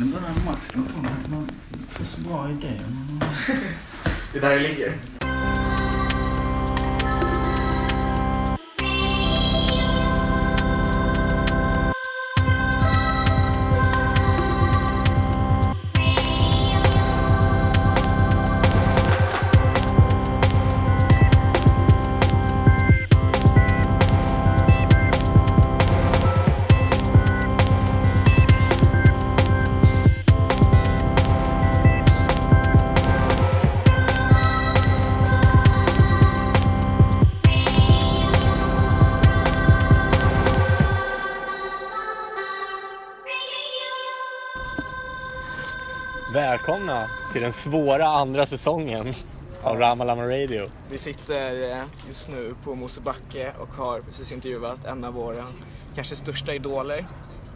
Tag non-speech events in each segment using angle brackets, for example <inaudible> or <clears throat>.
Nu börjar masken på mig. Man får så bra idéer. Det är där det ligger. Till den svåra andra säsongen av Ramalama Radio. Vi sitter eh, just nu på Mosebacke och har precis intervjuat en av våra kanske största idoler,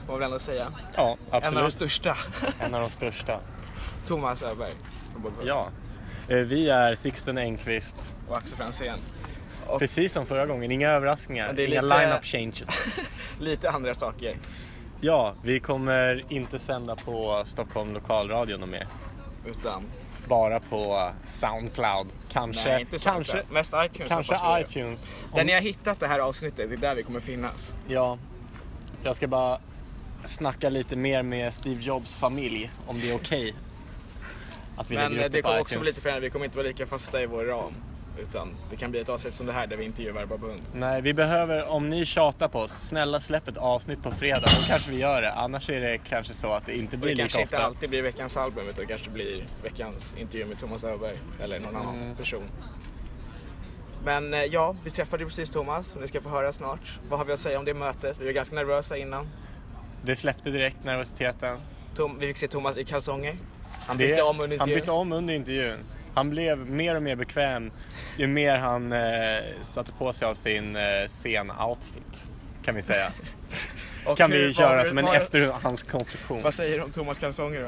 får man väl ändå säga. Ja, En av de absolut. största, En av de största. <laughs> Thomas Öberg Ja. Eh, Vi är Sixten Engqvist, och Axel Franzén. Och precis som förra gången. Inga överraskningar, Men det är inga lite- line-up changes. <laughs> lite andra saker. Ja, vi kommer inte sända på Stockholm lokalradio något mer. Utan, Bara på Soundcloud. Kanske, nej inte kanske, kanske, mest iTunes kanske iTunes. Om- Där ni har hittat det här avsnittet, det är där vi kommer finnas. Ja, jag ska bara snacka lite mer med Steve Jobs familj om det är okej. Att vi Men lägger eh, upp det det på kommer också bli lite förändrade, vi kommer inte vara lika fasta i vår ram. Utan det kan bli ett avsnitt som det här där vi intervjuar Barbro Hund. Nej, vi behöver, om ni tjatar på oss, snälla släpp ett avsnitt på fredag. Då kanske vi gör det. Annars är det kanske så att det inte blir det lika kanske inte ofta. alltid blir veckans album utan det kanske blir veckans intervju med Thomas Öberg eller någon annan Mm. person. Men eh, ja, vi träffade precis Thomas och ni ska få höra snart. Vad har vi att säga om det mötet? Vi var ganska nervösa innan. Det släppte direkt nervositeten. Tom, vi fick se Thomas i kalsonger. Han Det- bytte om under Han bytte om under intervjun. Han blev mer och mer bekväm ju mer han eh, satte på sig av sin eh, scen-outfit. Kan vi säga. <laughs> Och kan vi köra det- som en var- efterhandskonstruktion. Vad säger du om Thomas kalsonger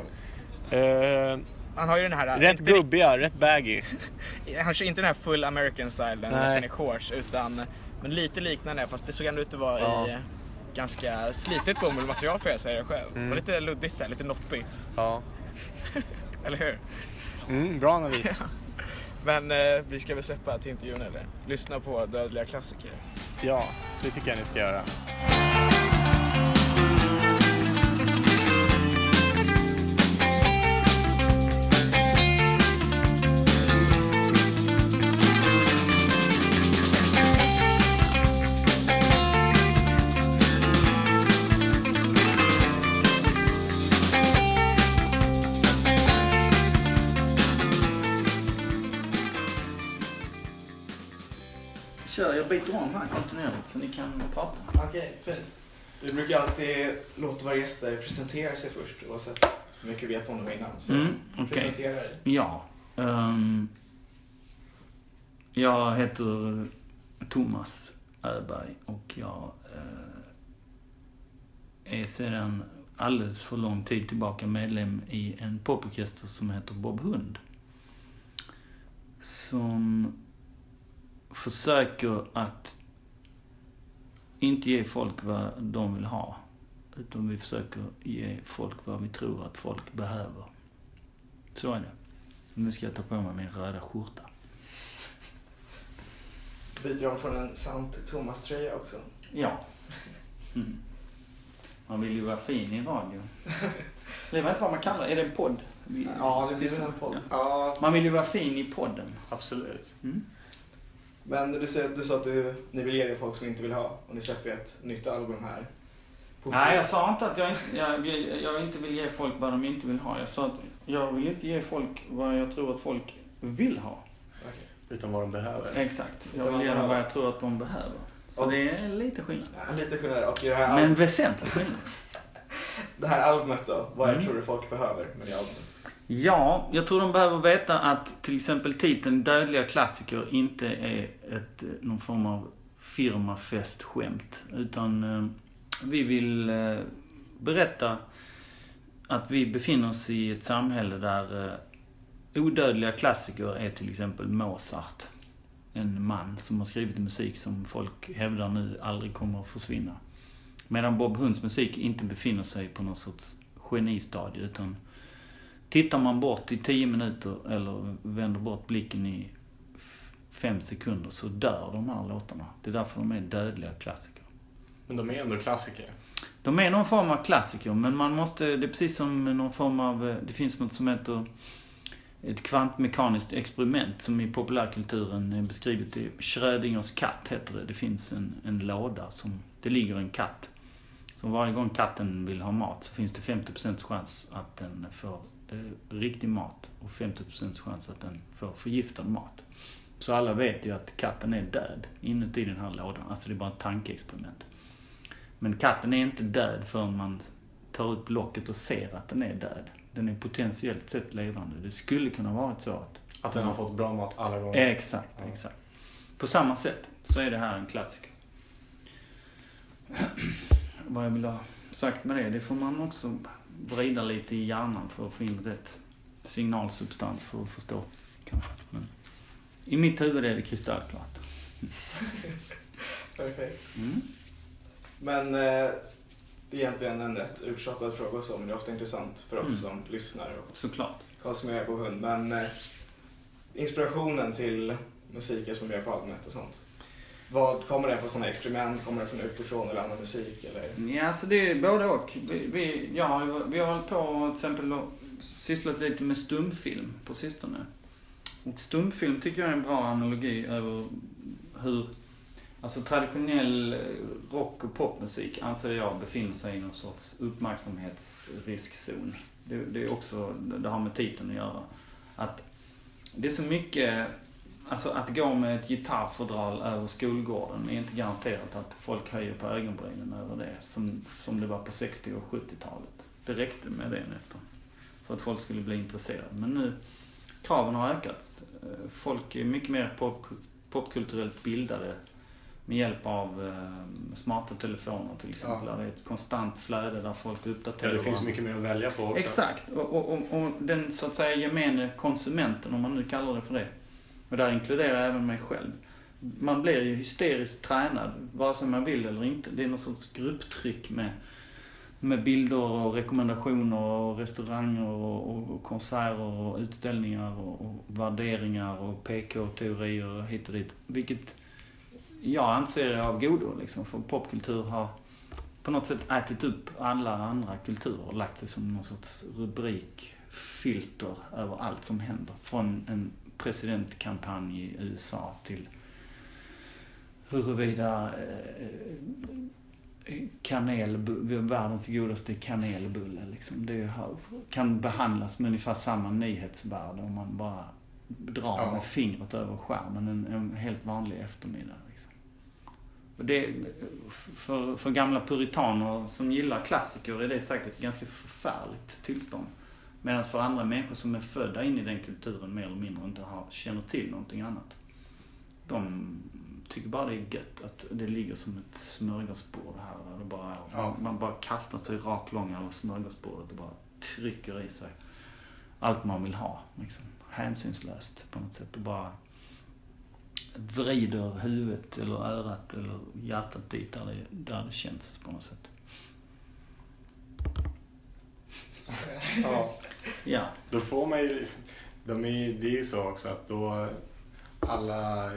då? Eh, Han har ju den här... rätt inte, gubbiga, rätt baggy. Han kör inte den här full American style, den nästan i shorts, utan men lite liknande fast det såg ändå ut att vara Ja. i ganska slitet bomullmaterial får jag säga det själv. Det Mm. var lite luddigt där, lite noppigt. Ja. <laughs> Eller hur? Mm, bra analys. <laughs> Men eh, vi ska väl släppa till intervjun eller? Lyssna på dödliga klassiker. Ja, det tycker jag ni ska göra. Jag byter om här kontinuerligt så ni kan prata. Okej, fint. Vi brukar alltid låta våra gäster presentera sig först oavsett hur mycket vi vet om dem innan. Så Mm, okej. presentera dig. Ja. ehm, jag heter Thomas Öberg och jag eh, är sedan alldeles för lång tid tillbaka medlem i en poporkester som heter Bob Hund. Som försöker att inte ge folk vad de vill ha. Utan vi försöker ge folk vad vi tror att folk behöver. Så är det. Nu ska jag ta på mig min röda skjorta. Byter om från en sant Thomas-tröja också. Ja. Mm. Man vill ju vara fin i radio. <laughs> Jag vet inte vad man kallar det. Är det en podd? Ja, det blir en podd. Ja, Man vill ju vara fin i podden. Absolut. Mm. Men du sa, du sa att du, ni vill ge det folk som inte vill ha och ni släpper ett nytt album här. På Nej, jag sa inte att jag, jag, vill- jag inte vill ge folk vad de inte vill ha. Jag sa att jag vill inte ge folk vad jag tror att folk vill ha. Okej. Utan vad de behöver. Exakt. Jag vill ge vad dem de vad jag tror att de behöver. Så Och- det är lite skillnad. Ja, lite skillnad. Och det här, Men väsentlig skillnad. <laughs> det här albumet då, vad Mm. tror du folk behöver med det albumet? Ja, jag tror de behöver veta att till exempel titeln Dödliga klassiker inte är ett, eh, någon form av firmafestskämt. Utan eh, vi vill eh, berätta att vi befinner oss i ett samhälle där eh, odödliga klassiker är till exempel Mozart. En man som har skrivit musik som folk hävdar nu aldrig kommer att försvinna. Medan Bob Hunds musik inte befinner sig på någon sorts genistadie. Utan tittar man bort i 10 minuter eller vänder bort blicken i f- fem sekunder så dör de här låtarna. Det är därför de är dödliga klassiker. Men de är ändå klassiker. De är någon form av klassiker, men man måste, det är precis som någon form av, eh, det finns något som heter ett kvantmekaniskt experiment som i populärkulturen är beskrivet i Schrödingers katt, heter det. Det finns en, en låda som, det ligger en katt. Så varje gång katten vill ha mat så finns det 50% chans att den får riktig mat och 50% chans att den får förgiftad mat. Så alla vet ju att katten är död inuti den här lådan. Alltså det är bara ett tankeexperiment. Men katten är inte död förrän man tar upp locket och ser att den är död. Den är potentiellt sett levande. Det skulle kunna varit så att... Att den har fått bra mat alla gånger. Exakt, exakt. På samma sätt så är det här en klassiker. <clears throat> Vad jag vill ha sagt med det, det får man också vrida lite i hjärnan för att få in rätt signalsubstans för att förstå. Kanske. Men I mitt huvud är det kristallklart. <laughs> Perfekt. Mm. Men eh, det är egentligen en rätt uttjatad fråga så, men det är ofta intressant för oss Mm. som lyssnar och Såklart. konsumerar på hund. Men eh, inspirationen till musiken som gör på albumet och sånt. Vad kommer det från sådana experiment? Kommer det från utifrån eller annan musik? Eller? Ja, så det är både och. Vi, vi, ja, har, vi har hållit på till exempel och sysslat lite med stumfilm på sistone. Och stumfilm tycker jag är en bra analogi över hur Alltså traditionell eh, rock och popmusik anser jag befinner sig i någon sorts uppmärksamhetsriskzon. Det, det är också, det har med titeln att göra. Att det är så mycket, alltså att gå med ett gitarrfodral över skolgården är inte garanterat att folk höjer på ögonbrynen över det som, som det var på 60 och 70-talet. Det räckte med det nästan. För att folk skulle bli intresserade. Men nu, kraven har ökat. Eh, Folk är mycket mer pop, popkulturellt bildade med hjälp av eh, smarta telefoner till exempel. Ja. Det är ett konstant flöde där folk uppdaterar Ja, det finns mycket mer att välja på också. Exakt. Och, och, och, och den så att säga gemene konsumenten, om man nu kallar det för det. Och där inkluderar jag även mig själv. Man blir ju hysteriskt tränad, vare sig man vill eller inte. Det är någon sorts grupptryck med, med bilder och rekommendationer och restauranger och, och, och konserter och utställningar och, och värderingar och PK-teorier hit och dit. Vilket jag anser är av godo liksom, för popkultur har på något sätt ätit upp alla andra kulturer och lagt sig som någon sorts rubrikfilter över allt som händer. Från en presidentkampanj i USA till huruvida eh, kanel, världens godaste kanelbulle liksom. Det kan behandlas med ungefär samma nyhetsvärde om man bara drar Ja. med fingret över skärmen en, en helt vanlig eftermiddag. Liksom. Och det, för, för gamla puritaner som gillar klassiker är det säkert ett ganska förfärligt tillstånd. Medan för andra människor som är födda in i den kulturen mer eller mindre inte har, känner till någonting annat. De tycker bara det är gött att det ligger som ett smörgåsbord här. Där det bara är, Ja. Man bara kastar sig rakt lång över smörgåsbordet och bara trycker i sig allt man vill ha. Liksom. Hänsynslöst på något sätt. Och bara vrider huvudet eller örat eller hjärtat dit där det, där det känns på något sätt. Ja. Ja, Då får man ju... De är, det är ju så också att då alla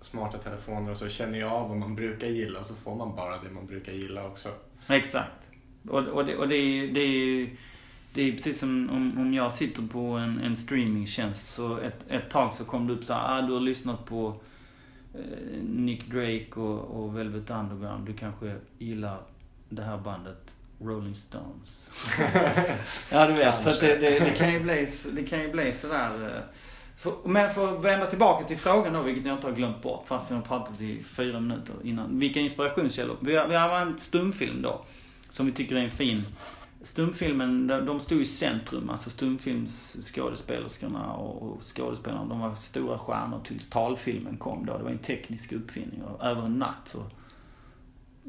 smarta telefoner och så känner jag av vad man brukar gilla så får man bara det man brukar gilla också. exakt. Och, och, det, och det, är, det, är, det är precis som om, om jag sitter på en, en streamingtjänst så ett, ett tag så kom det upp så här, ah, du har lyssnat på eh, Nick Drake och, och Velvet Underground. Du kanske gillar det här bandet Rolling Stones. <laughs> ja, du vet. Så att det, det, det, kan ju bli, det kan ju bli sådär. eh, För, men för att vända tillbaka till frågan då, vilket jag inte har glömt bort fast jag har pratat i fyra minuter innan. Vilka inspirationskällor? Vi har, vi har använt stumfilm då, som vi tycker är en fin Stumfilmen, de stod i centrum, alltså stumfilmsskådespelerskorna och skådespelarna, de var stora stjärnor tills talfilmen kom då. Det var en teknisk uppfinning och över en natt så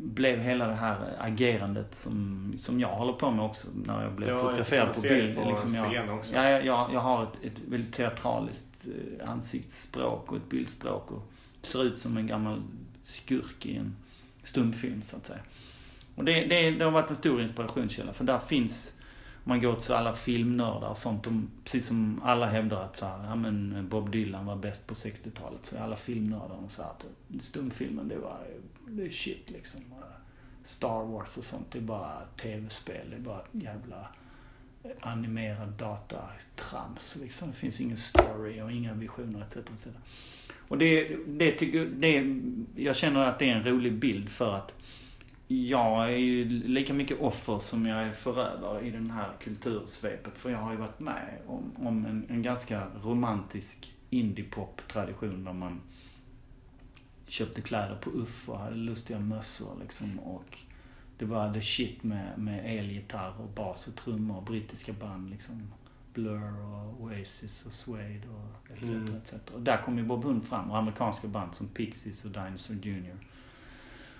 blev hela det här agerandet som, som jag håller på med också när jag blev Ja, fotograferad på bild. på liksom jag, också. Ja, jag, jag, har ett, ett väldigt teatraliskt eh, ansiktsspråk och ett bildspråk och ser ut som en gammal skurk i en stumfilm så att säga. Och det, det, det har varit en stor inspirationskälla för där finns, man går till alla filmnördar och sånt, de, precis som alla hävdar att så här, ja, men Bob Dylan var bäst på 60-talet, så är alla filmnördar och så här, att stumfilmen det var, det är shit liksom. Star Wars och sånt, det är bara tv-spel, det är bara jävla animerad datatrams. Liksom. Det finns ingen story och inga visioner etc. etc. Och det, det tycker det, jag känner att det är en rolig bild för att jag är ju lika mycket offer som jag är förövare i den här kultursvepet. För jag har ju varit med om, om en, en ganska romantisk indiepop-tradition där man köpte kläder på Uff och hade lustiga mössor liksom. Och det var the shit med, med elgitarr och bas och trummor och brittiska band liksom. Blur och Oasis och Suede och etc. Mm. etc. Och där kom ju Bob Hund fram och amerikanska band som Pixies och Dinosaur Jr.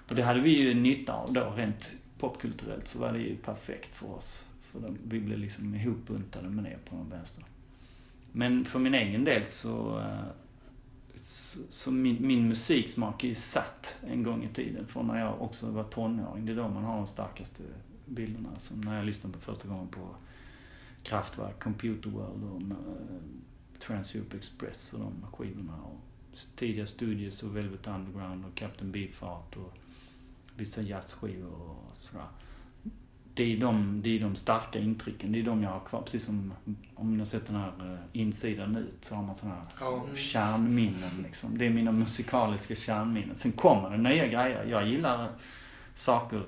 Och det hade vi ju nytta av då, rent popkulturellt så var det ju perfekt för oss. För de, vi blev liksom ihopbuntade med det på den vänster. Men för min egen del så, eh, så, så min, min musiksmak är ju satt en gång i tiden. Från när jag också var tonåring. Det är då man har de starkaste bilderna. Som när jag lyssnade på första gången på Kraftwerk, Computer World och eh, uh, Transeurope Express och de skivorna. Och tidiga Studios och Velvet Underground och Captain Beefheart och vissa jazzskivor och sådär. Det är, de, det är de starka intrycken. Det är de jag har kvar. Precis som om ni har sett den här uh, insidan ut så har man sådana här Ja. kärnminnen liksom. Det är mina musikaliska kärnminnen. Sen kommer det nya grejer. Jag gillar saker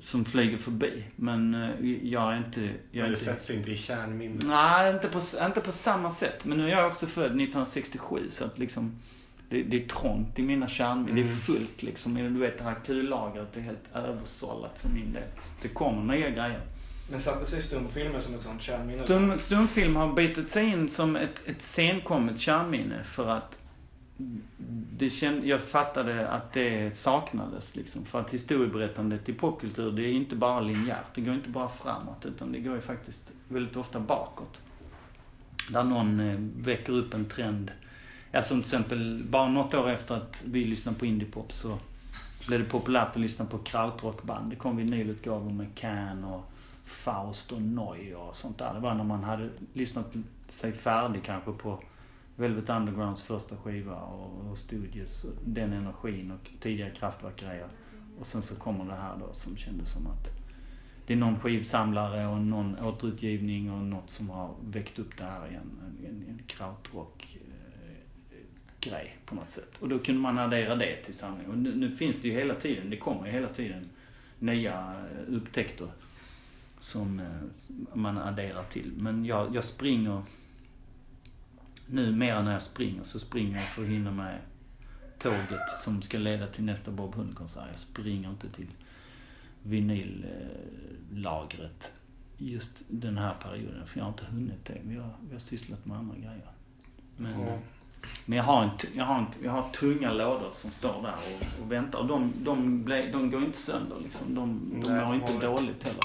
som flyger förbi. Men eh, jag är inte... Jag är Men det inte sätts inte i kärnminnet. Nej, inte på, inte på samma sätt. Men nu är jag också född 1967 så att liksom det, det är trångt i mina kärnminnen. Det är Mm. fullt liksom. Du vet det här kullagret är helt översållat för min del. Det kommer nya grejer. Men satte sig stumfilmer som ett sånt kärnminne? Stum, stumfilm har bitit sig in som ett, ett senkommet kärnminne för att det känd, jag fattade att det saknades liksom. För att historieberättandet i popkultur, det är inte bara linjärt. Det går inte bara framåt, utan det går ju faktiskt väldigt ofta bakåt. Där någon eh, väcker upp en trend. Ja, som till exempel, bara något år efter att vi lyssnade på indiepop så blev det populärt att lyssna på krautrockband. Det kom vinylutgåvor med Can och Faust och Noy och sånt där. Det var när man hade lyssnat sig färdig kanske på Velvet Undergrounds första skiva och, och Studios, den energin och tidiga kraftverkgrejer. Och sen så kommer det här då som kändes som att det är någon skivsamlare och någon återutgivning och något som har väckt upp det här igen. En, en, en krautrock grej på något sätt. Och då kunde man addera det till samlingen. Och nu, nu finns det ju hela tiden, det kommer ju hela tiden nya eh, upptäckter som eh, man adderar till. Men jag, jag springer nu mer när jag springer så springer jag för att hinna med tåget som ska leda till nästa Bob Hund-konsert. Jag springer inte till vinyllagret just den här perioden för jag har inte hunnit det. Vi har, vi har sysslat med andra grejer. Men, Ja men jag, har en, jag, har en, jag har tunga lådor som står där och, och väntar. Och de, de, ble, de går inte sönder liksom. De, de Nej, mår inte dåligt heller.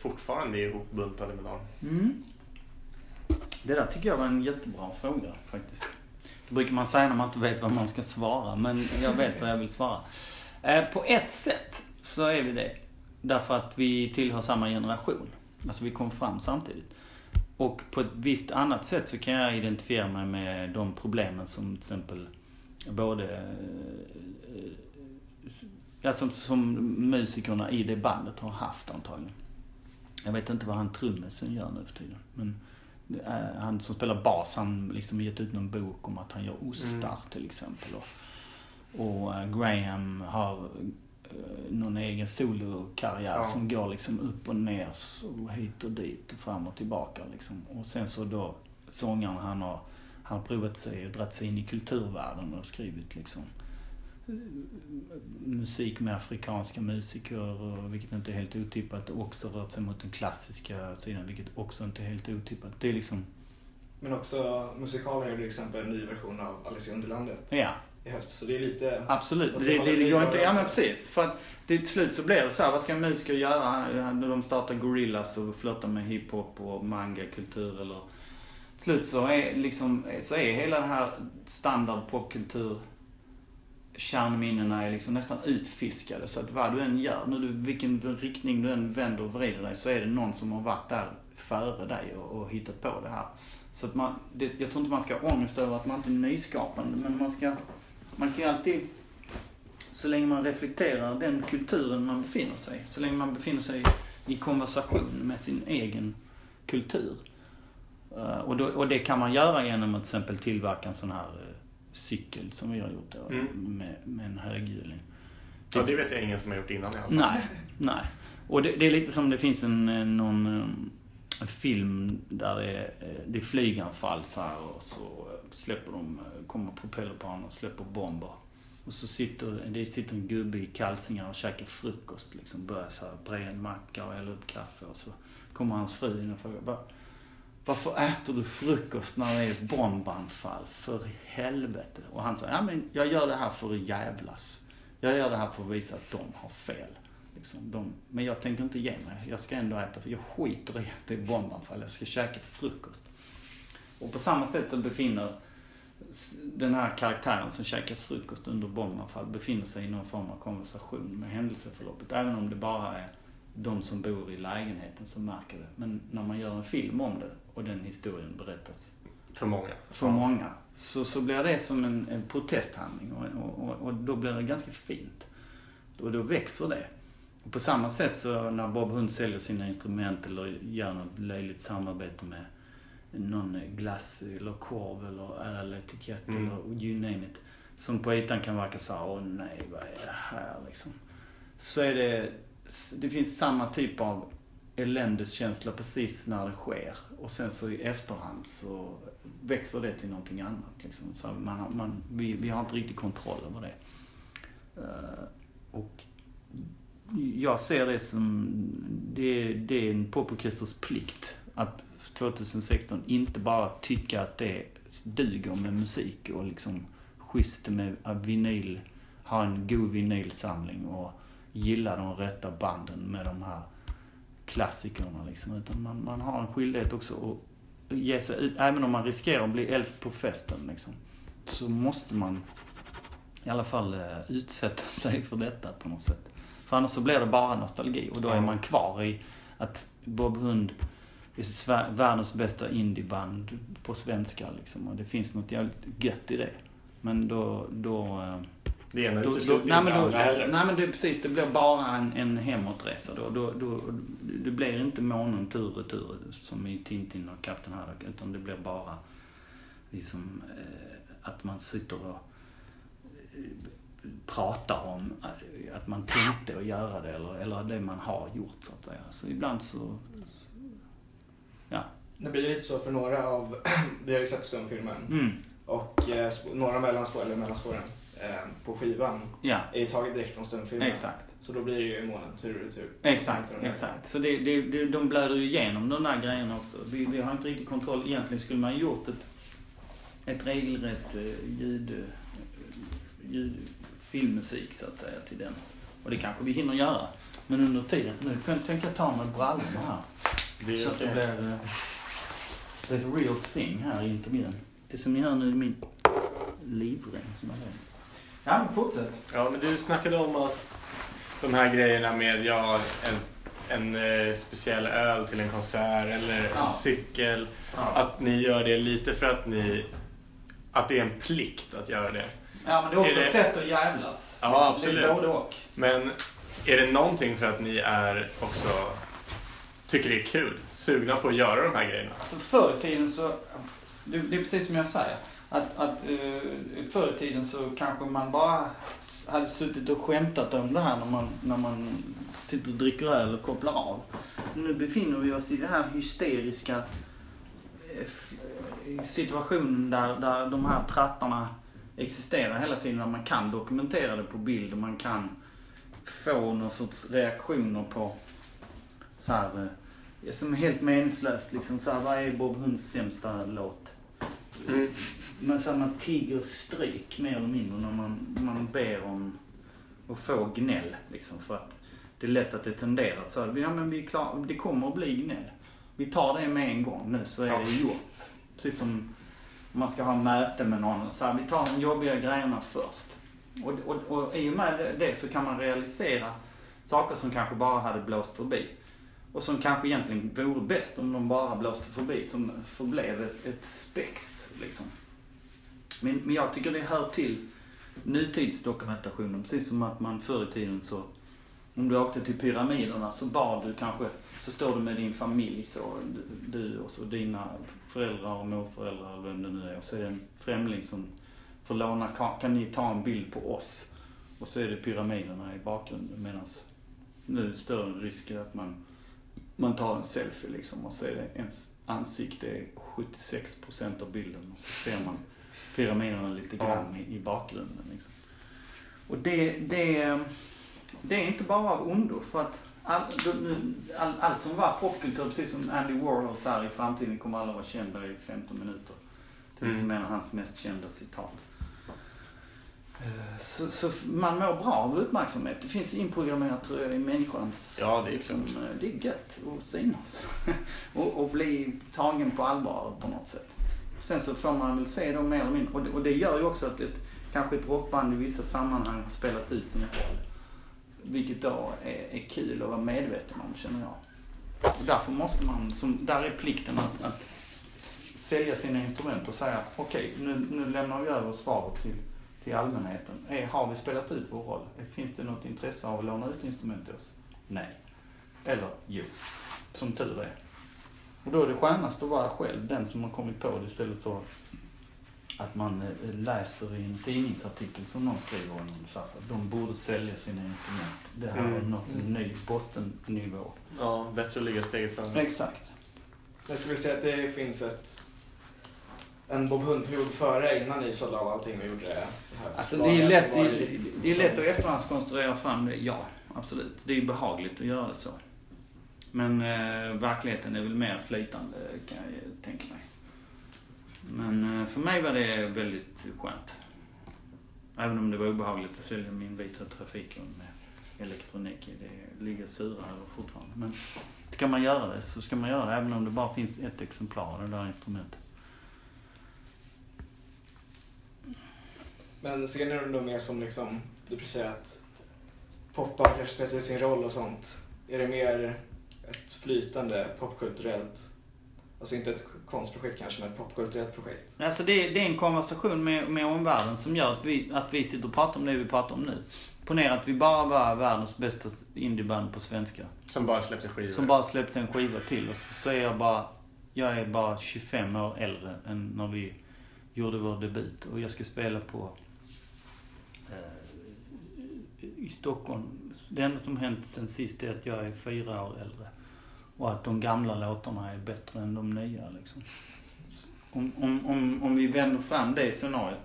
Fortfarande är ihopbuntade med dem? Mm. Det där tycker jag var en jättebra fråga faktiskt. Det brukar man säga när man inte vet vad man ska svara, men jag vet vad jag vill svara. Eh, på ett sätt så är vi det. Därför att vi tillhör samma generation. Alltså vi kom fram samtidigt. Och på ett visst annat sätt så kan jag identifiera mig med de problemen som till exempel både eh, eh, alltså, ja, som musikerna i det bandet har haft antagligen. Jag vet inte vad han trummisen gör nu för tiden. Men eh, han som spelar bas, han liksom gett ut någon bok om att han gör ostar Mm. till exempel. Och, och eh, Graham har eh, någon egen solokarriär Ja. som går liksom upp och ner och hit och dit och fram och tillbaka liksom. Och sen så då sångaren han har, han har provat sig och dragit sig in i kulturvärlden och skrivit liksom musik med afrikanska musiker, och, vilket inte är helt otippat. Också rört sig mot den klassiska sidan, vilket också inte är helt otippat. Det är liksom, Men också musikalen gjorde till exempel en ny version av Alice i Underlandet ja, i höst. Så det är lite... absolut. Det, det det, går inte, ja men precis. För att det, till slut så blir det så här, vad ska en musiker göra? Han- De startar Gorillaz och flörtar med hiphop och manga-kultur eller... Till slut så är liksom, så är hela den här standard popkultur kärnminnena är liksom nästan utfiskade. Så att vad du än gör, nu du, vilken riktning du än vänder och vrider dig, så är det någon som har varit där före dig och, och hittat på det här. Så att man, det, jag tror inte man ska ha ångest över att man inte är nyskapande, men man ska, man kan ju alltid, så länge man reflekterar den kulturen man befinner sig i, så länge man befinner sig i konversation med sin egen kultur. Eh, och, då, och det kan man göra genom att till exempel tillverka en sån här eh, cykel som vi har gjort då, Mm. med, med en höghjuling. Ja, det vet jag ingen som har gjort innan i alla fall. Nej, nej. Och det, det är lite som det finns en, eh, någon eh, en film där det är, eh, det är flyganfall så här och så eh, släpper de, eh, kommer propellerplan och släpper bomber. Och så sitter, det sitter en gubbe i kalsingar och käkar frukost liksom. Börjar så här bre en macka och hälla upp kaffe och så kommer hans fru in och frågar "Va- varför äter du frukost när det är ett bombanfall? För helvete. Och han säger, ja men jag gör det här för att jävlas. Jag gör det här för att visa att de har fel. Liksom, de, men jag tänker inte ge mig. Jag ska ändå äta, för jag skiter i att det är bombanfall. Jag ska käka frukost. Och på samma sätt så befinner den här karaktären som käkar frukost under bombanfall befinner sig i någon form av konversation med händelseförloppet. Även om det bara är de som bor i lägenheten som märker det. Men när man gör en film om det och den historien berättas För många. för många. Så, så blir det som en, en protesthandling och, och, och, då blir det ganska fint. Och då växer det. Och på samma sätt så när Bob Hund säljer sina instrument eller gör något löjligt samarbete med någon glass eller korv eller öletikett Mm. eller you name it. Som på ytan kan verka så här, åh nej vad är det här liksom. Så är det, det finns samma typ av eländeskänsla precis när det sker. Och sen så i efterhand så växer det till någonting annat. Liksom. Så man, man, vi, vi har inte riktigt kontroll över det. Uh, och jag ser det som, det, det är en poporkesters plikt att 2016 inte bara tycka att det duger med musik och liksom schysst med vinyl, ha en god vinylsamling och gilla de rätta banden med de här klassikerna liksom. Utan man, man har en skyldighet också att ge sig ut, även om man riskerar att bli äldst på festen liksom. Så måste man i alla fall eh, utsätta <laughs> sig för detta på något sätt. För annars så blir det bara nostalgi och då är man kvar i att Bob Hund är världens bästa indieband på svenska liksom. Och det finns något jävligt gött i det. Men då, då eh, Det ena utesluter ju nej, inte då, andra heller. nej men det, precis, det blir bara en, en hemåtresa då. Då, då. Det blir inte månen tur och retur som i Tintin och Kapten Haddock. Utan det blir bara liksom eh, att man sitter och eh, pratar om eh, att man tänkte att göra det eller, eller det man har gjort så att säga. Så ibland så, ja. Det blir lite så för några av, <clears throat> vi har ju sett stumfilmen Mm, och eh, några mellanspår, eller mellanspåren på skivan ja, är taget direkt från stumfilmen. exakt. Så då blir det ju månen tur och retur. Exakt, exakt. Så det, det, det, de blöder ju igenom de där grejerna också. Vi, vi har inte riktigt kontroll. Egentligen skulle man gjort ett, ett regelrätt eh, ljud, eh, ljud, filmmusik så att säga till den. Och det kanske vi hinner göra. Men under tiden, nu kan, tänker jag ta av mig brallorna här. Det är så att det blir... eh, Det är ett real thing här i intervjun. Det som ni hör nu är min livräng som har. Ja, men fortsätt. Ja, men du snackade om att de här grejerna med ja, en, en eh, speciell öl till en konsert eller en Ja. cykel. Ja. Att ni gör det lite för att ni... Att det är en plikt att göra det. Ja, men det är också Är det- ett sätt att jävlas. Ja, Det är absolut. både och. Men är det någonting för att ni är också tycker det är kul, sugna på att göra de här grejerna? Alltså förr i tiden så, det, det är precis som jag säger. Att, att uh, förr i tiden så kanske man bara hade suttit och skämtat om det här när man, när man sitter och dricker öl och kopplar av. Nu befinner vi oss i den här hysteriska eh, eh, situationen där, där de här trattarna existerar hela tiden. Där man kan dokumentera det på bild och man kan få någon sorts reaktioner på så här, som är helt meningslöst liksom. Så här, vad är Bob Hunds sämsta låt? Mm. Men så man tigger stryk mer eller mindre när man, man ber om att få gnäll. Liksom, för att det är lätt att det tenderar så. Ja men vi är klar, det kommer att bli gnäll. Vi tar det med en gång nu så är Ja. det gjort. Precis som om man ska ha möte med någon. Så här, vi tar de jobbiga grejerna först. Och, och, och i och med det så kan man realisera saker som kanske bara hade blåst förbi. Och som kanske egentligen vore bäst om de bara blåste förbi, som förblev ett, ett spex liksom. Men, men jag tycker det hör till nutidsdokumentationen, precis som att man förr i tiden så, om du åkte till pyramiderna så bad du kanske, så står du med din familj så, du- du och så dina föräldrar och morföräldrar eller vem det nu är. Och så är det en främling som får låna, kan, kan ni ta en bild på oss? Och så är det pyramiderna i bakgrunden medan nu är det större risk att man man tar en selfie liksom och så det ens ansikte är 76% av bilden och så ser man pyramiderna lite grann i, i bakgrunden. Liksom. Och det, det, det är inte bara av ondo för att all, all, allt som var popkultur, precis som Andy Warhol sa i framtiden kommer alla vara kända i 15 minuter. Det är liksom en av hans mest kända citat. Eh, Så, så man mår bra av uppmärksamhet. Det finns inprogrammerat tror jag i människans Ja, det är liksom, klart. eh, det är gött att synas. <laughs> och, och bli tagen på allvar på något sätt. Sen så får man väl se då mer eller mindre. Och det, och det gör ju också att ett, kanske ett rockband i vissa sammanhang har spelat ut sin roll. Vilket då är, är kul att vara medveten om känner jag. Och därför måste man, som, där är plikten att, att sälja sina instrument och säga okej, nu, nu lämnar vi över svaret till, till allmänheten. Är, har vi spelat ut vår roll? Finns det något intresse av att låna ut instrument till oss? Nej. Eller jo. Som tur är. Och då är det skönast att vara själv den som har kommit på det istället för att man eh, läser i en tidningsartikel som någon skriver om SAS att de borde sälja sina instrument. Det här Mm. nått en ny bottennivå. Ja, bättre att ligga steget fram. Exakt. Jag skulle säga att det finns ett en Bob Hund-period före innan ni sålde av allting och gjorde det. Alltså det är lätt, Var det, det är lätt att efterhandskonstruera fram det, ja. Absolut. Det är behagligt att göra det så. Men eh, verkligheten är väl mer flytande kan jag tänka mig. Men eh, för mig var det väldigt skönt. Även om det var obehagligt att sälja min vita trafiken med elektronik i. Det ligger sura här fortfarande. Men ska man göra det så ska man göra det även om det bara finns ett exemplar av det där instrumentet. Men ser ni dem då mer som liksom, du precis säger att poppar kanske spelar ut sin roll och sånt. Är det mer ett flytande popkulturellt, alltså inte ett konstprojekt kanske, men ett popkulturellt projekt? Alltså det, det är en konversation med, med omvärlden som gör att vi, att vi sitter och pratar om det vi pratar om nu. Ponera att vi bara var världens bästa indieband på svenska. Som bara släppte skivor. Som bara släppte en skiva till och så, så är jag bara, jag är bara 25 år äldre än när vi gjorde vår debut. Och jag ska spela på Eh, i Stockholm. Det enda som hänt sen sist är att jag är fyra år äldre. Och att de gamla låtarna är bättre än de nya liksom. Om, om, om, om vi vänder fram det scenariot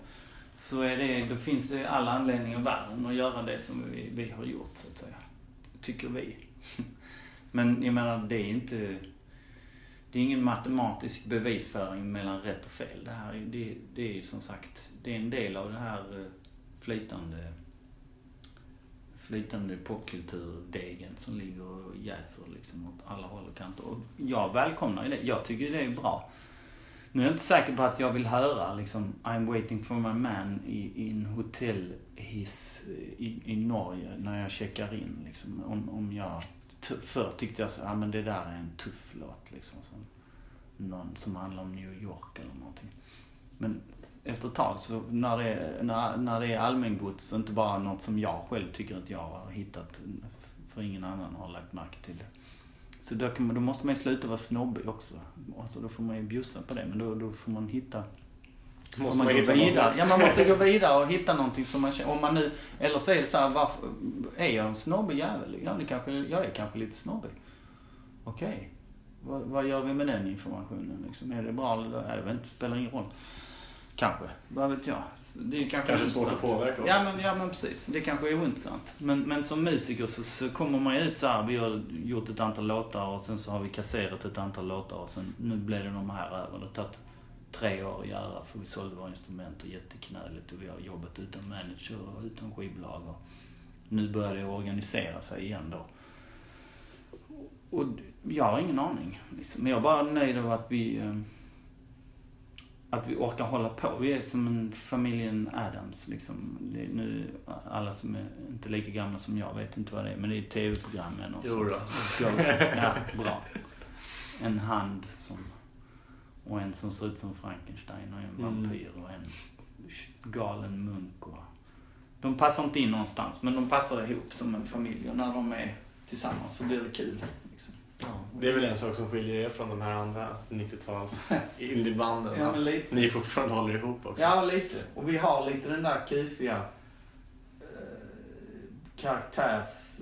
så är det, då finns det alla anledningar i världen att göra det som vi, vi har gjort så att säga. Tycker vi. <laughs> Men jag menar, det är inte... Det är ingen matematisk bevisföring mellan rätt och fel. Det här det, det är ju som sagt, det är en del av det här eh, flytande flytande popkulturdegen som ligger och jäser liksom åt alla håll och kanter. Och jag välkomnar ju det. Jag tycker det är bra. Nu är jag inte säker på att jag vill höra liksom I'm waiting for my man i, i en hotellhiss i, i Norge när jag checkar in. Liksom. Om, om jag, förr tyckte jag så, ja men det där är en tuff låt liksom. Som, någon som handlar om New York eller någonting. Men efter ett tag så när det, är- när, när det är allmängods och inte bara något som jag själv tycker att jag har hittat för ingen annan har lagt märke till det. Så då, man, då måste man ju sluta vara snobbig också. Alltså då får man ju bjussa på det men då, då får man hitta måste man gå hitta vidare. Ja, man måste gå <laughs> vidare och hitta någonting som man känner. Om man nu, eller så är det så här, varför, är jag en snobbig jävel? Ja, det kanske, jag är kanske lite snobbig. Okej. Vad, vad gör vi med den informationen liksom? Är det bra eller dåligt? Jag vet inte, spelar ingen roll. Kanske. Vad vet jag. Det är kanske, Kanske svårt att påverka också. Ja men, ja men precis. Det kanske är ointressant. Men, men som musiker så, så kommer man ju ut så här. Vi har gjort ett antal låtar och sen så har vi kasserat ett antal låtar och sen nu blev det de här över. Det har tagit tre år att göra för vi sålde våra instrument och jätteknöligt och vi har jobbat utan manager och utan skivbolag. Och nu börjar det organisera sig igen då. Och jag har ingen aning. Liksom. Men jag är bara nöjd över att vi eh, att vi orkar hålla på. Vi är som en familjen Adams liksom. Nu, alla som är inte lika gamla som jag vet inte vad det är, men det är ett tv-program med någon Jo. Ja, bra. En hand som, och en som ser ut som Frankenstein och en Mm. vampyr och en galen munk och... De passar inte in någonstans, men de passar ihop som en familj och när de är tillsammans så blir det kul. Det är väl en sak som skiljer er från de här andra 90-tals <laughs> indiebanden. Ja, att ni fortfarande håller ihop också. Ja, lite. Och vi har lite den där kufiga eh, karaktärs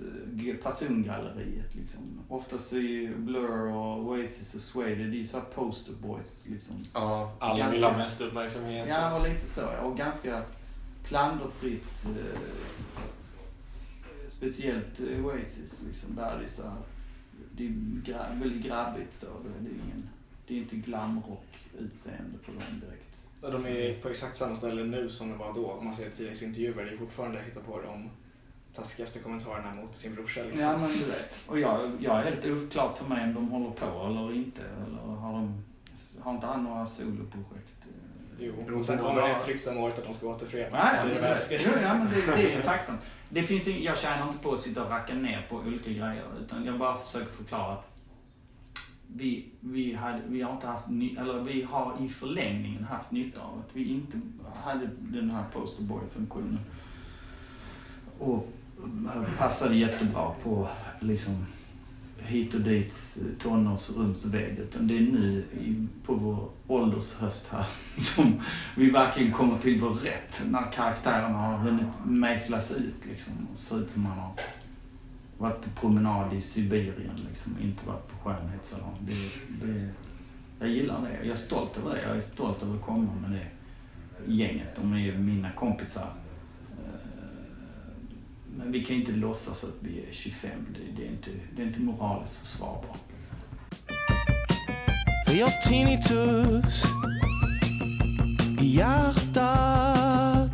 eh, persongalleriet liksom. Oftast är ju Blur och Oasis och Suede, det är ju såhär poster boys liksom. Ja, alla Ganska- vill ha mest uppmärksamhet. Ja, och lite så. Och ganska klanderfritt. Eh, speciellt eh, Oasis liksom. Där det är så här, det är gra- väldigt grabbigt så. Det är, ingen, det är inte glamrock-utseende på dem direkt. Och de är på exakt samma ställe nu som de var då. Om man ser tidningsintervjuer, det är fortfarande hittar på de taskigaste kommentarerna mot sin brorsa liksom. Ja, men du vet. Och jag, jag är helt oklart för mig om de håller på eller inte. Eller har de... Har inte han några soloprojekt? Jo, och sen kommer det ett rykte om året att de ska återförenas. Så ja, det men, jo, ja, men det, det är jag tacksam. Det finns ing, jag tjänar inte på att sitta och racka ner på olika grejer. Utan jag bara försöker förklara att vi, vi, hade, vi har inte haft ny, eller vi har i förlängningen haft nytta av att vi inte hade den här posterboy-funktionen. Och passade jättebra på liksom hit och dit eh, tonårsrumsväg. Utan det är nu på vår åldershöst här <laughs> som vi verkligen kommer till vår rätt. När karaktärerna har hunnit mejslas ut liksom. Och ser ut som man har varit på promenad i Sibirien liksom. Inte varit på skönhetssalong. Det, det, jag gillar det. Jag är stolt över det. Jag är stolt över att komma med det gänget. De är ju mina kompisar. Men vi kan inte låtsas att vi är 25. Det, det, är, inte, det är inte moraliskt försvarbart. Liksom. Vi har tinnitus i hjärtat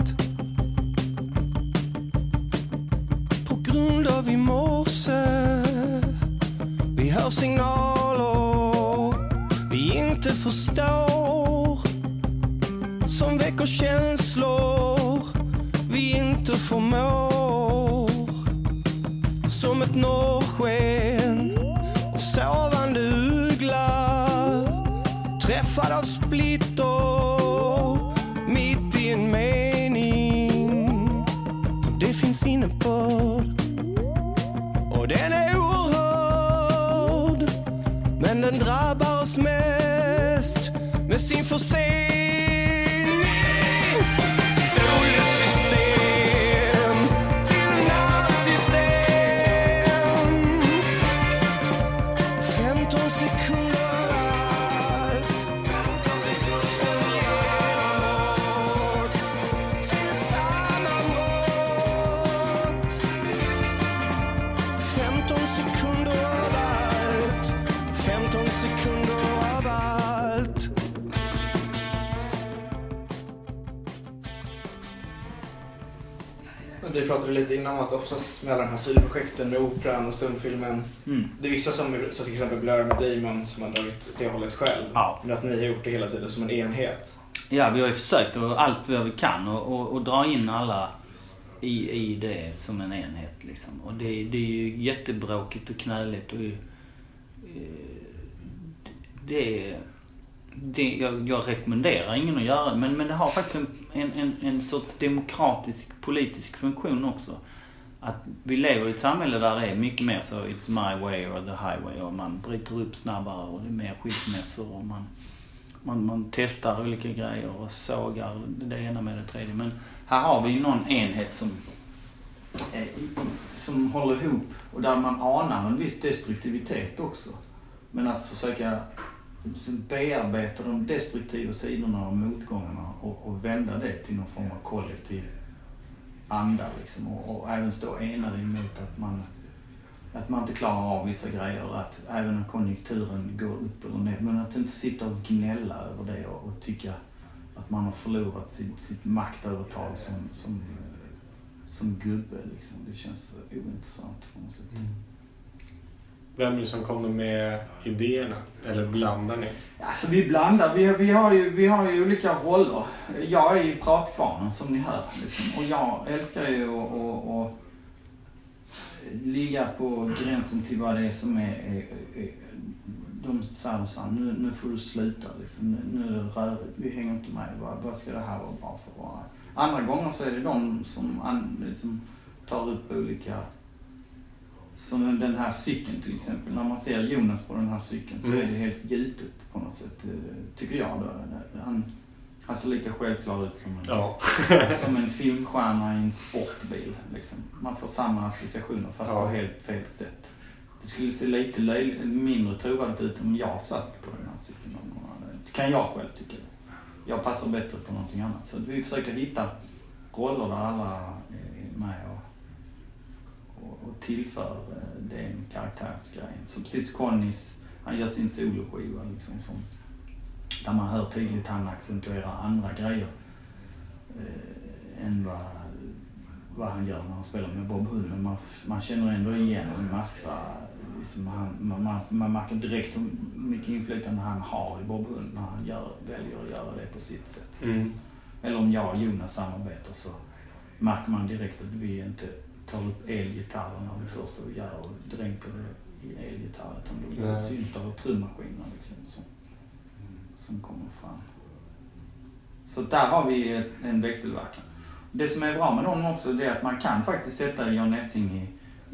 På grund av i morse Vi hör signaler vi inte förstår Som väcker känslor vi inte förmår norrsken och sovande uggla Träffad av splitter mitt i en mening. Det finns innebörd och den är oerhörd Men den drabbar oss mest med sin försening. Vi lite innan att oftast med alla de här sidoprojekten med operan och stumfilmen. Mm. Det är vissa som, så till exempel Blur med Damon som har dragit det hållet själv. Ja. Men att ni har gjort det hela tiden som en enhet. Ja, vi har ju försökt och allt vad vi kan och, och, och dra in alla i, i det som en enhet liksom. Och det, det är ju jättebråkigt och knöligt och eh, det det, jag, jag rekommenderar ingen att göra det, men, men det har faktiskt en, en, en, en sorts demokratisk politisk funktion också. Att vi lever i ett samhälle där det är mycket mer så it's my way or the highway och man bryter upp snabbare och det är mer skilsmässor och man, man, man testar olika grejer och sågar det ena med det tredje. Men här har vi någon enhet som, eh, som håller ihop och där man anar en viss destruktivitet också. Men att försöka liksom bearbeta de destruktiva sidorna och motgångarna och, och vända det till någon form av kollektiv anda liksom. Och, och även stå enade emot att man, att man inte klarar av vissa grejer. Att även om konjunkturen går upp eller ner. Men att inte sitta och gnälla över det och, och tycka att man har förlorat sitt, sitt maktövertag som, som, som gubbe. Liksom. Det känns ointressant på något sätt. Mm. Vem är det som kommer med idéerna? Eller blandar ni? Alltså vi blandar. Vi, vi, har ju, vi har ju olika roller. Jag är ju pratkvarnen som ni hör. Liksom. Och jag älskar ju att, ligga på gränsen till vad det är som är... är, är de säger så här, nu, nu får du sluta liksom. Nu, nu är det rörigt. Vi hänger inte med. Vad, vad ska det här vara bra för? Andra gånger så är det de som an, liksom, tar upp olika som den här cykeln till exempel. När man ser Jonas på den här cykeln så Mm. är det helt gjutet på något sätt. eh, Tycker jag då. Han, han ser lika självklar ut som en, Ja. <laughs> som en filmstjärna i en sportbil. Liksom. Man får samma associationer fast Ja. på helt fel sätt. Det skulle se lite löj- mindre trovärdigt ut om jag satt på den här cykeln. Det kan jag själv tycka. Jag passar bättre på någonting annat. Så vi försöker hitta roller där alla är med och, tillför eh, den karaktärsgrejen. Så precis Connys, han gör sin soloskiva liksom som, där man hör tydligt han accentuerar andra grejer eh, än vad, vad han gör när han spelar med Bob Hund. Men man, man känner ändå igen en massa, liksom han, man, man, man märker direkt hur mycket inflytande han har i Bob Hund när han gör, väljer att göra det på sitt sätt. Mm. Eller om jag och Jonas samarbetar så märker man direkt att vi inte tar upp elgitarrer när vi först gör och dränker det i elgitarr. Utan då blir det syntar och trummaskiner liksom som, som kommer fram. Så där har vi en växelverkan. Det som är bra med dem också det är att man kan faktiskt sätta John Essing i,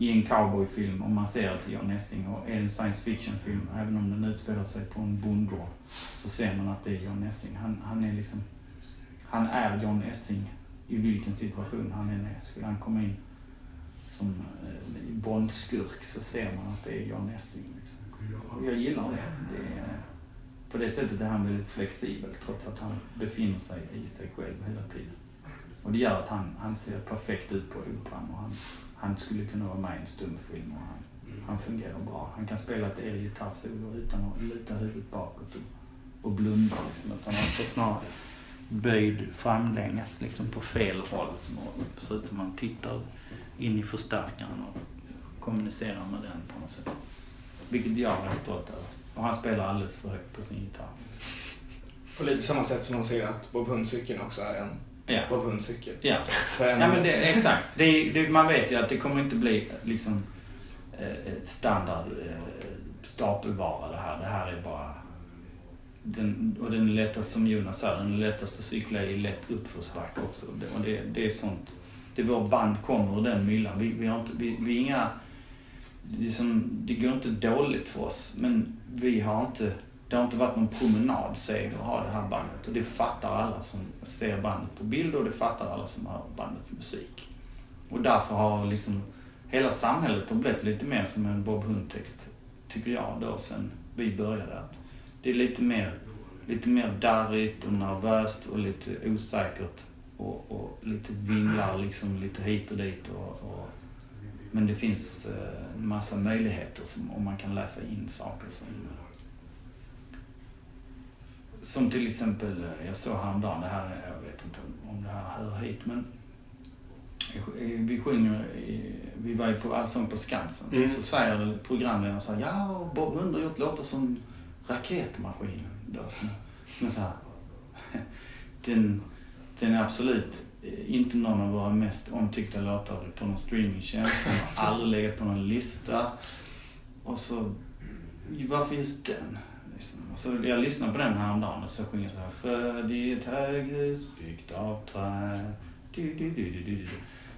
i en cowboyfilm om man ser är John Essing. Och en science fiction-film, även om den utspelar sig på en bondgård, så ser man att det är John Essing. Han, han är liksom han är John Essing i vilken situation han än är. Skulle han komma in som eh, Bondskurk så ser man att det är John Essing. Liksom. Och jag gillar det. det är, på det sättet är han väldigt flexibel trots att han befinner sig i sig själv hela tiden. Och det gör att han, han ser perfekt ut på operan och han, han skulle kunna vara med i en stumfilm och han, han fungerar bra. Han kan spela ett elgitarrsolo utan att luta huvudet bakåt och, och blunda liksom. Utan han får snarare böjd framlänges liksom på fel håll. Och det ser ut som han tittar in i förstärkaren och kommunicerar med den på något sätt. Vilket jag är stolt över. Och han spelar alldeles för högt på sin gitarr. På lite samma sätt som man ser att Bob Hund-cykeln också är en Ja. Bob Hund-cykel. Ja. En, ja, men det, exakt. Det, det, man vet ju att det kommer inte bli liksom eh, ett standard eh, stapelvara det här. Det här är bara den, och den är lättast, som Jonas sa, den är lättast att cykla i lätt uppförsbacke också. Och det, det är sånt, det vår band kommer ur den myllan. Vi, vi har inte, vi, vi är inga, liksom, det går inte dåligt för oss, men vi har inte, det har inte varit någon promenadseger att ha det här bandet. Och det fattar alla som ser bandet på bild och det fattar alla som hör bandets musik. Och därför har liksom hela samhället har blivit lite mer som en Bob Hund-text, tycker jag då, sen vi började. Det är lite mer, lite mer darrigt och nervöst och lite osäkert och, och lite vinglar liksom lite hit och dit. Och, och, men det finns eh, en massa möjligheter som, om man kan läsa in saker som som till exempel, eh, jag såg häromdagen, det här, är- jag vet inte om det här hör hit, men vi sjunger, vi var ju på Allsång på Skansen. Mm. Så säger programledaren så här, ja Bob Hund har gjort låtar som Raketmaskinen. Då, som, men så här, <laughs> den, den är absolut eh, inte någon av våra mest omtyckta låtar på någon streamingtjänst. Den har <laughs> aldrig legat på någon lista. Och så, varför just den? Liksom. Och så jag lyssnade på den häromdagen och så sjunger jag så här. Född i ett höghus byggt av trä. Du, du, du, du, du.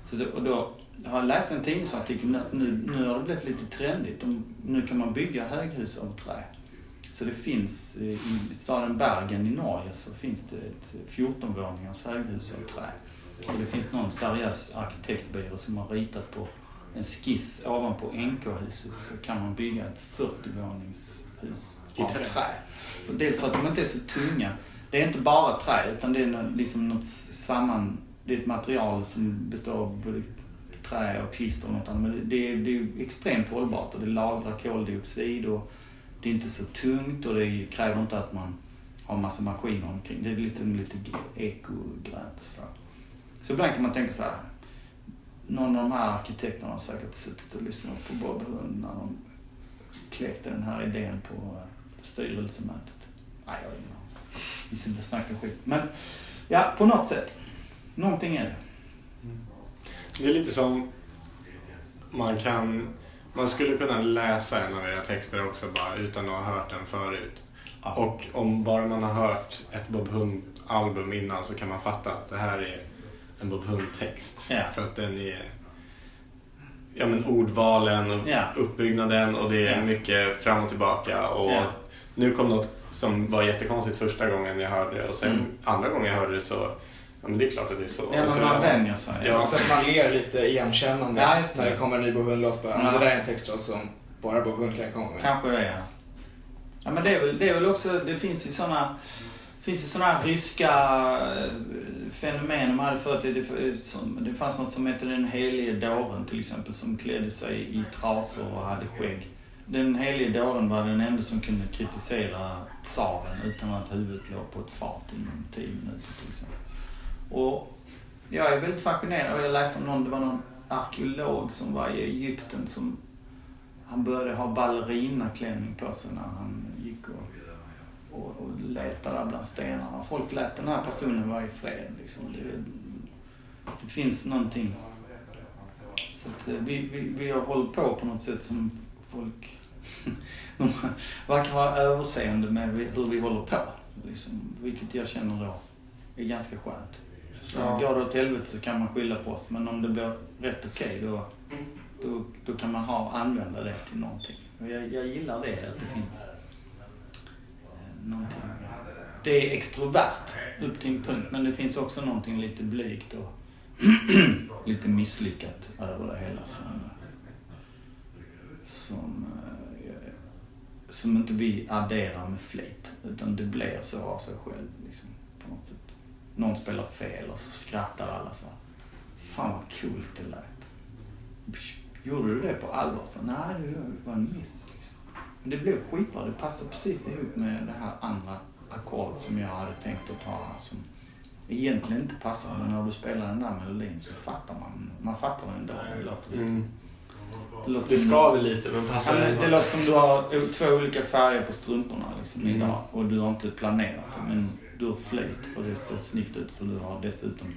Så då, och då har jag läst en tidningsartikel att nu, nu har det blivit lite trendigt. Nu kan man bygga höghus av trä. Så det finns eh, i staden Bergen i Norge så finns det ett 14-våningars höghus av trä. Och det finns någon seriös arkitektbyrå som har ritat på en skiss ovanpå NK-huset så kan man bygga ett 40-våningshus I trä? trä. För dels för att de inte är så tunga. Det är inte bara trä utan det är liksom något samman... Det är ett material som består av både trä och klister och något annat. Men det, det, är, det är extremt hållbart och det lagrar koldioxid och det är inte så tungt och det kräver inte att man har massa maskiner omkring. Det är lite, lite ekogrönt sådär. Så ibland kan man tänka så här. Någon av de här arkitekterna har säkert suttit och lyssnat på Bob Hund när de kläckte den här idén på eh, styrelsemötet. Nej, jag vet inte. Vi ska inte snacka skit. Men ja, på något sätt. Någonting är det. Det är lite som man kan... Man skulle kunna läsa en av era texter också bara utan att ha hört den förut. Ja. Och om bara man har hört ett Bob Hund-album innan så kan man fatta att det här är en Bob Hund-text. Ja. För att den är... Ja men ordvalen och Ja. uppbyggnaden och det är mycket fram och tillbaka. Och nu kom något som var jättekonstigt första gången jag hörde det och sen Mm. andra gången jag hörde det så... Ja men det är klart att det är så. Ja, Så men man jag- vänjer sig. Ja. Så att man ler lite igenkännande Ja, det. när det kommer en ny. Bara, Ja. Det där är en text då som bara Bob Hund kan komma med. Kanske det, ja. Ja, men det är väl, det är väl också, det finns ju såna, finns ju såna här ryska eh, fenomen. De hade förut, det, som, det fanns något som hette den helige dåren till exempel, som klädde sig i trasor och hade skägg. Den helige dåren var den enda som kunde kritisera tsaren utan att huvudet låg på ett fat inom tio minuter till exempel. Och jag är väldigt fascinerad. Och Jag läste om någon, det var någon arkeolog som var i Egypten som han började ha ballerinaklänning på sig när han gick och, och, och letade där bland stenarna. Folk lät den här personen vara i fred. Liksom. Det, det finns någonting. Så att, eh, vi, vi, vi har hållit på på något sätt som folk <laughs> de verkar ha överseende med hur vi håller på. Liksom, vilket jag känner då är ganska skönt. Så Ja. går det åt helvete så kan man skylla på oss. Men om det blir rätt okej då, då, då kan man ha, använda det till någonting. Och jag, jag gillar det, att det finns eh, någonting. Det är extrovert upp till en punkt, men det finns också någonting lite blygt och <clears throat> lite misslyckat över det hela som, som, eh, som inte vi adderar med flit. Utan det blir så av sig själv liksom, på något sätt. Någon spelar fel och så skrattar alla så. Fan vad coolt det lät. Gjorde du det på allvar? Så, Nej, det var en miss. Men det blev skitbra. Det passade precis ihop med det här andra ackordet som jag hade tänkt att ta här. Som egentligen inte passar. Men när du spelar den där melodin så fattar man. Man fattar den ändå. Det låter lite... Mm. Det, låter Det skaver lite men Ja, passar ändå. det låter som du har två olika färger på strumporna liksom, Mm. idag och du har inte planerat det. Men du har flyt för det ser snyggt ut för du har dessutom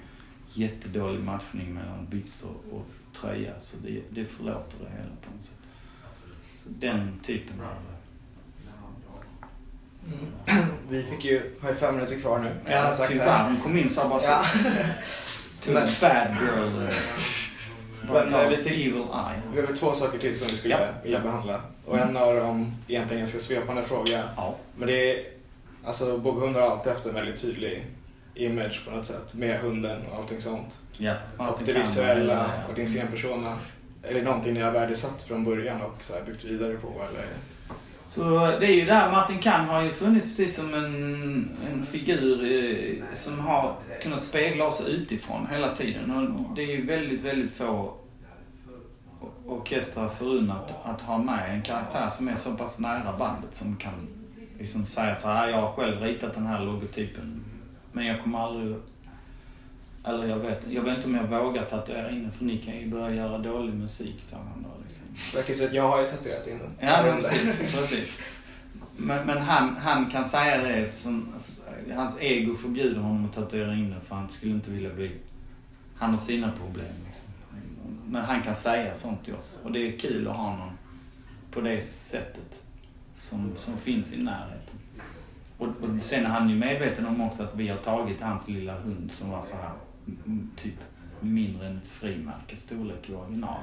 jättedålig matchning mellan byxor och tröja. Så det, det förlåter det hela på något sätt. Så den typen av... Vi fick ju, har ju fem minuter kvar nu. Ja, tyvärr. Hon kom in så bara så... Ja. Too Men- bad girl. eh, Men, eh, vi tyck- evil eye. Vi har väl två saker till som vi skulle Ja. vilja behandla. Och en av dem egentligen en ganska svepande fråga. Ja. Men det är, alltså Bob Hund har alltid haft en väldigt tydlig image på något sätt. Med hunden och allting sånt. ja. Och det visuella ja. och din scenpersona. Är det någonting ni har värdesatt från början och så byggt vidare på eller? Så det är ju där Martin Kahn har ju funnits precis som en, en figur eh, som har kunnat spegla oss utifrån hela tiden. Och det är ju väldigt, väldigt få orkestrar förunnat att ha med en karaktär som är så pass nära bandet som kan liksom säga så här, jag har själv ritat den här logotypen men jag kommer aldrig eller jag vet, jag vet inte om jag vågar tatuera in den för ni kan ju börja göra dålig musik, sa han då. Liksom. Verkar så att jag har ju tatuerat in den. Ja, men precis. precis. Men, men han, han kan säga det som... Hans ego förbjuder honom att tatuera in det för han skulle inte vilja bli... Han har sina problem liksom. Men han kan säga sånt till oss. Och det är kul att ha någon på det sättet som, som finns i närheten. Och, och sen är han ju medveten om också att vi har tagit hans lilla hund som var så här typ mindre än ett frimärke storlek i original.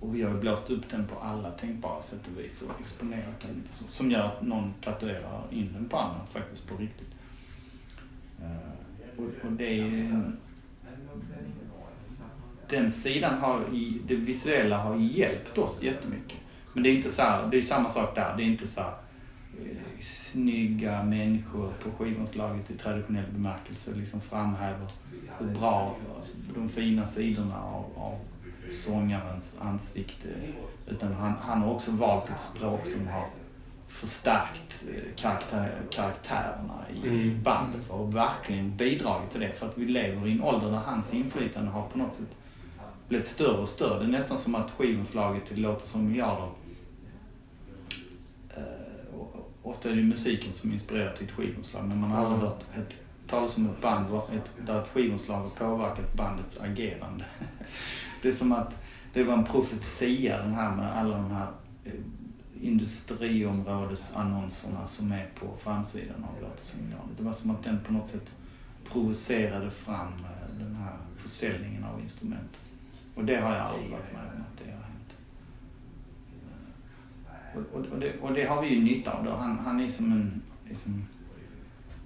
Och vi har ju blåst upp den på alla tänkbara sätt och vis och exponerat den som- gör att någon tatuerar in den på armen faktiskt på riktigt. Eh, och, och det är ju... Den sidan har, i, det visuella har hjälpt oss jättemycket. Men det är inte så här, det är samma sak där. Det är inte så här, eh, snygga människor på skivomslaget i traditionell bemärkelse liksom framhäver hur bra, alltså, de fina sidorna av, av sångarens ansikte. Utan han, han har också valt ett språk som har förstärkt eh, karaktär, karaktärerna i, Mm. bandet och verkligen bidragit till det. För att vi lever i en ålder där hans inflytande har på något sätt blivit större och större. Det är nästan som att skivomslaget Låter som miljarder eh, och- och Ofta är det musiken som inspirerar till ett skivomslag men man har aldrig hört ett, talas om ett band ett, där ett skivomslag har påverkat bandets agerande. <laughs> Det är som att det var en profetia den här med alla de här eh, industriområdesannonserna som är på framsidan av miljarder. Det var som att den på något sätt provocerade fram eh, den här försäljningen av instrument. Och det har jag aldrig varit med om att det. Och, och, och, det, och det har vi ju nytta av då. Han, han är som en... Liksom,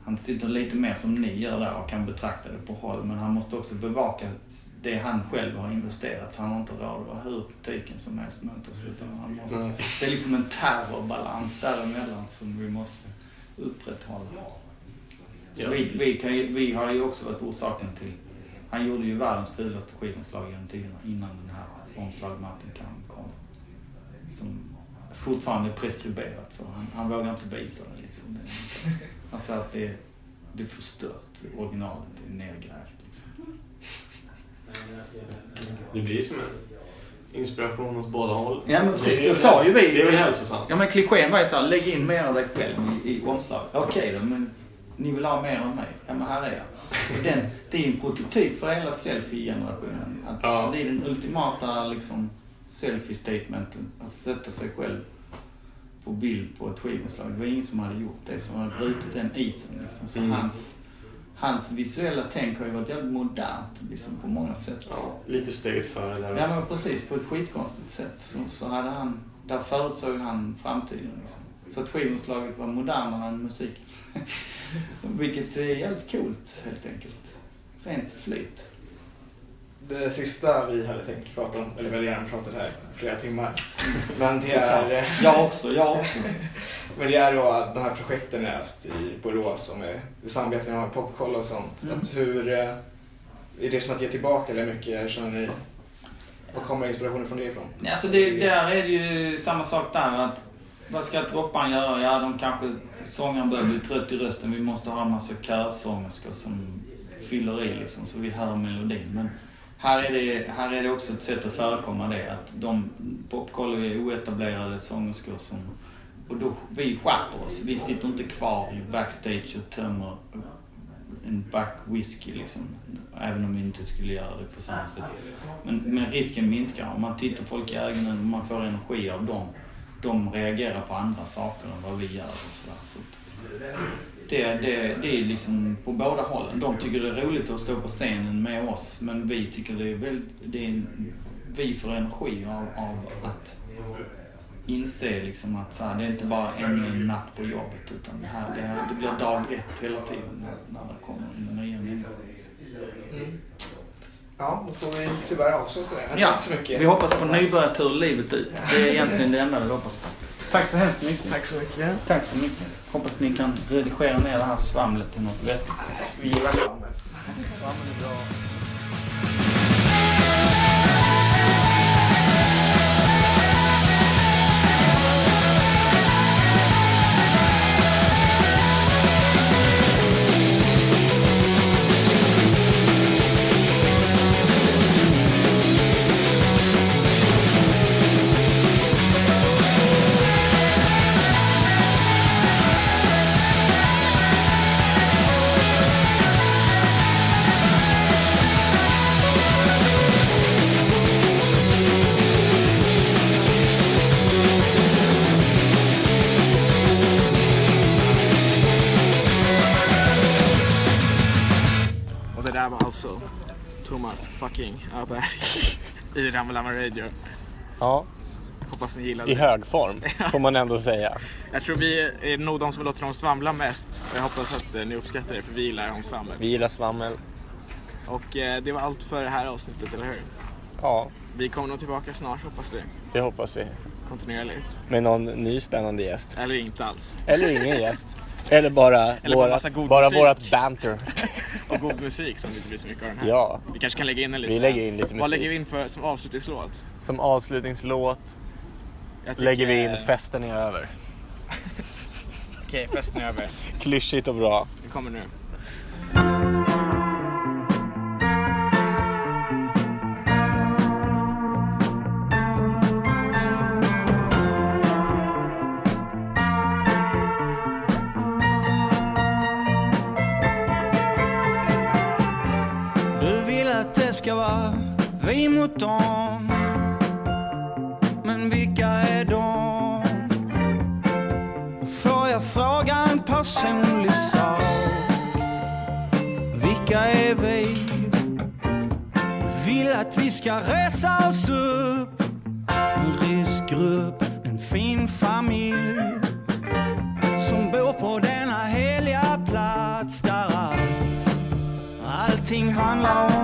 han sitter lite mer som ni gör där och kan betrakta det på håll. Men han måste också bevaka det han själv har investerat. Så han har inte råd att vara hur tyken som helst mot oss. Utan han måste, det är liksom en terrorbalans däremellan som vi måste upprätthålla. Ja. vi, vi, kan ju, vi har ju också varit orsaken till... Han gjorde ju världens fulaste skivomslag genom tiderna innan den här omslagmattan kom. Som fortfarande är preskriberat så han, han vågar inte visa det liksom. Det han säger att det är, det är förstört. Originalet är nedgrävt liksom. Det blir som en inspiration åt båda håll. Ja, men precis. Det Det sa ju vi. Det är väl hälsosamt. Ja men klichén var ju såhär, lägg in mer av dig själv i, i omslaget. Okej då, men ni vill ha mer av mig. Ja men här är jag. Den, det är ju en prototyp för hela selfie-generationen. Att Ja. Det är den ultimata liksom selfie-statementen. Att sätta sig själv på bild på ett skivomslag. Det var ingen som hade gjort det, som hade brutit den isen. Liksom. Så Mm. hans, hans visuella tänk har ju varit jävligt modernt liksom, på många sätt. Ja, lite steget före där Ja också. men precis, på ett skitkonstigt sätt så, så hade han, där förutsåg han framtiden liksom. Så att skivomslaget var modernare än musik. <laughs> Vilket är jävligt coolt helt enkelt. Rent flyt. Det sista vi hade tänkt prata om, eller vi hade gärna pratat här flera timmar. <laughs> Men det är, Jag också, jag också. <laughs> men det är då de här projekten ni har haft i Borås och med det samarbete ni har med Popkolla och sånt. Mm. Att hur, eh, är det som att ge tillbaka eller mycket känner ni? Var kommer inspirationen från det ifrån? Alltså det, där är det ju samma sak där att vad ska dropparen göra? Ja, de kanske, sångaren börjar bli trött i rösten. Vi måste ha en massa körsångerskor som fyller i liksom så vi hör melodin. Men här är det, här är det också ett sätt att förekomma det. Att de, Popkollo är oetablerade sångerskor som, och då, vi skärper oss. Vi sitter inte kvar i backstage och tömmer en back whisky liksom. Även om vi inte skulle göra det på samma sätt. Men, men risken minskar. Om man tittar folk i ögonen och man får energi av dem. De reagerar på andra saker än vad vi gör och sådär. Så det, det, det är liksom på båda hållen. De tycker det är roligt att stå på scenen med oss. Men vi tycker det är väldigt... Det är, vi får energi av, av att inse liksom att så här, det är inte bara en natt på jobbet. Utan det, här, det, här, det blir dag ett hela tiden när, när det kommer nya människor. Liksom. Ja, då får vi tyvärr det. Men Ja, så mycket. Vi hoppas på nybörjartur livet ut. Det är egentligen det enda vi hoppas på. Tack så hemskt mycket. Tack så mycket. Tack så mycket. Hoppas ni kan redigera ner det här svamlet till något vettigt. Vi gillar svammel. Svamel är bra. Thomas fucking Öberg <laughs> i Ramalama Radio. Ja, Hoppas ni gillade i det. hög form <laughs> får man ändå säga. Jag tror vi är nog de som låter dem svamla mest. Jag hoppas att eh, ni uppskattar det för vi gillar hans svammel. Vi gillar svammel. Och eh, det var allt för det här avsnittet, eller hur? Ja, Vi kommer nog tillbaka snart hoppas vi. det hoppas vi. Kontinuerligt. Med någon ny spännande gäst. Eller inte alls. Eller ingen gäst. <laughs> Eller bara, Eller våra, god bara vårat banter. <laughs> Och god musik som det inte blir så mycket av den här. Ja, Vi kanske kan lägga in en liten. vi lägger in lite Vad musik. lägger vi in för som avslutningslåt? Som avslutningslåt tycker- lägger vi in Festen är över. Okej, festen är över. <laughs> Klyschigt och bra. Det kommer nu. Vi mot dem Men vilka är de? Får jag fråga en personlig sak? Vilka är vi? Vill att vi ska resa oss upp En riskgrupp, en fin familj Som bor på denna heliga plats där allt Allting handlar om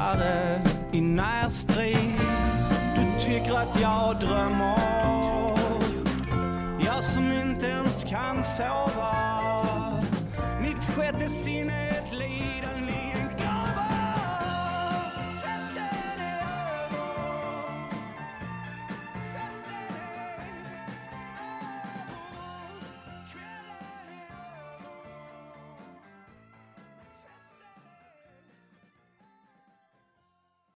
Mycket i närstrid Du tycker att jag drömmer Jag som inte ens kan sova Mitt sjätte sinne är ett liv.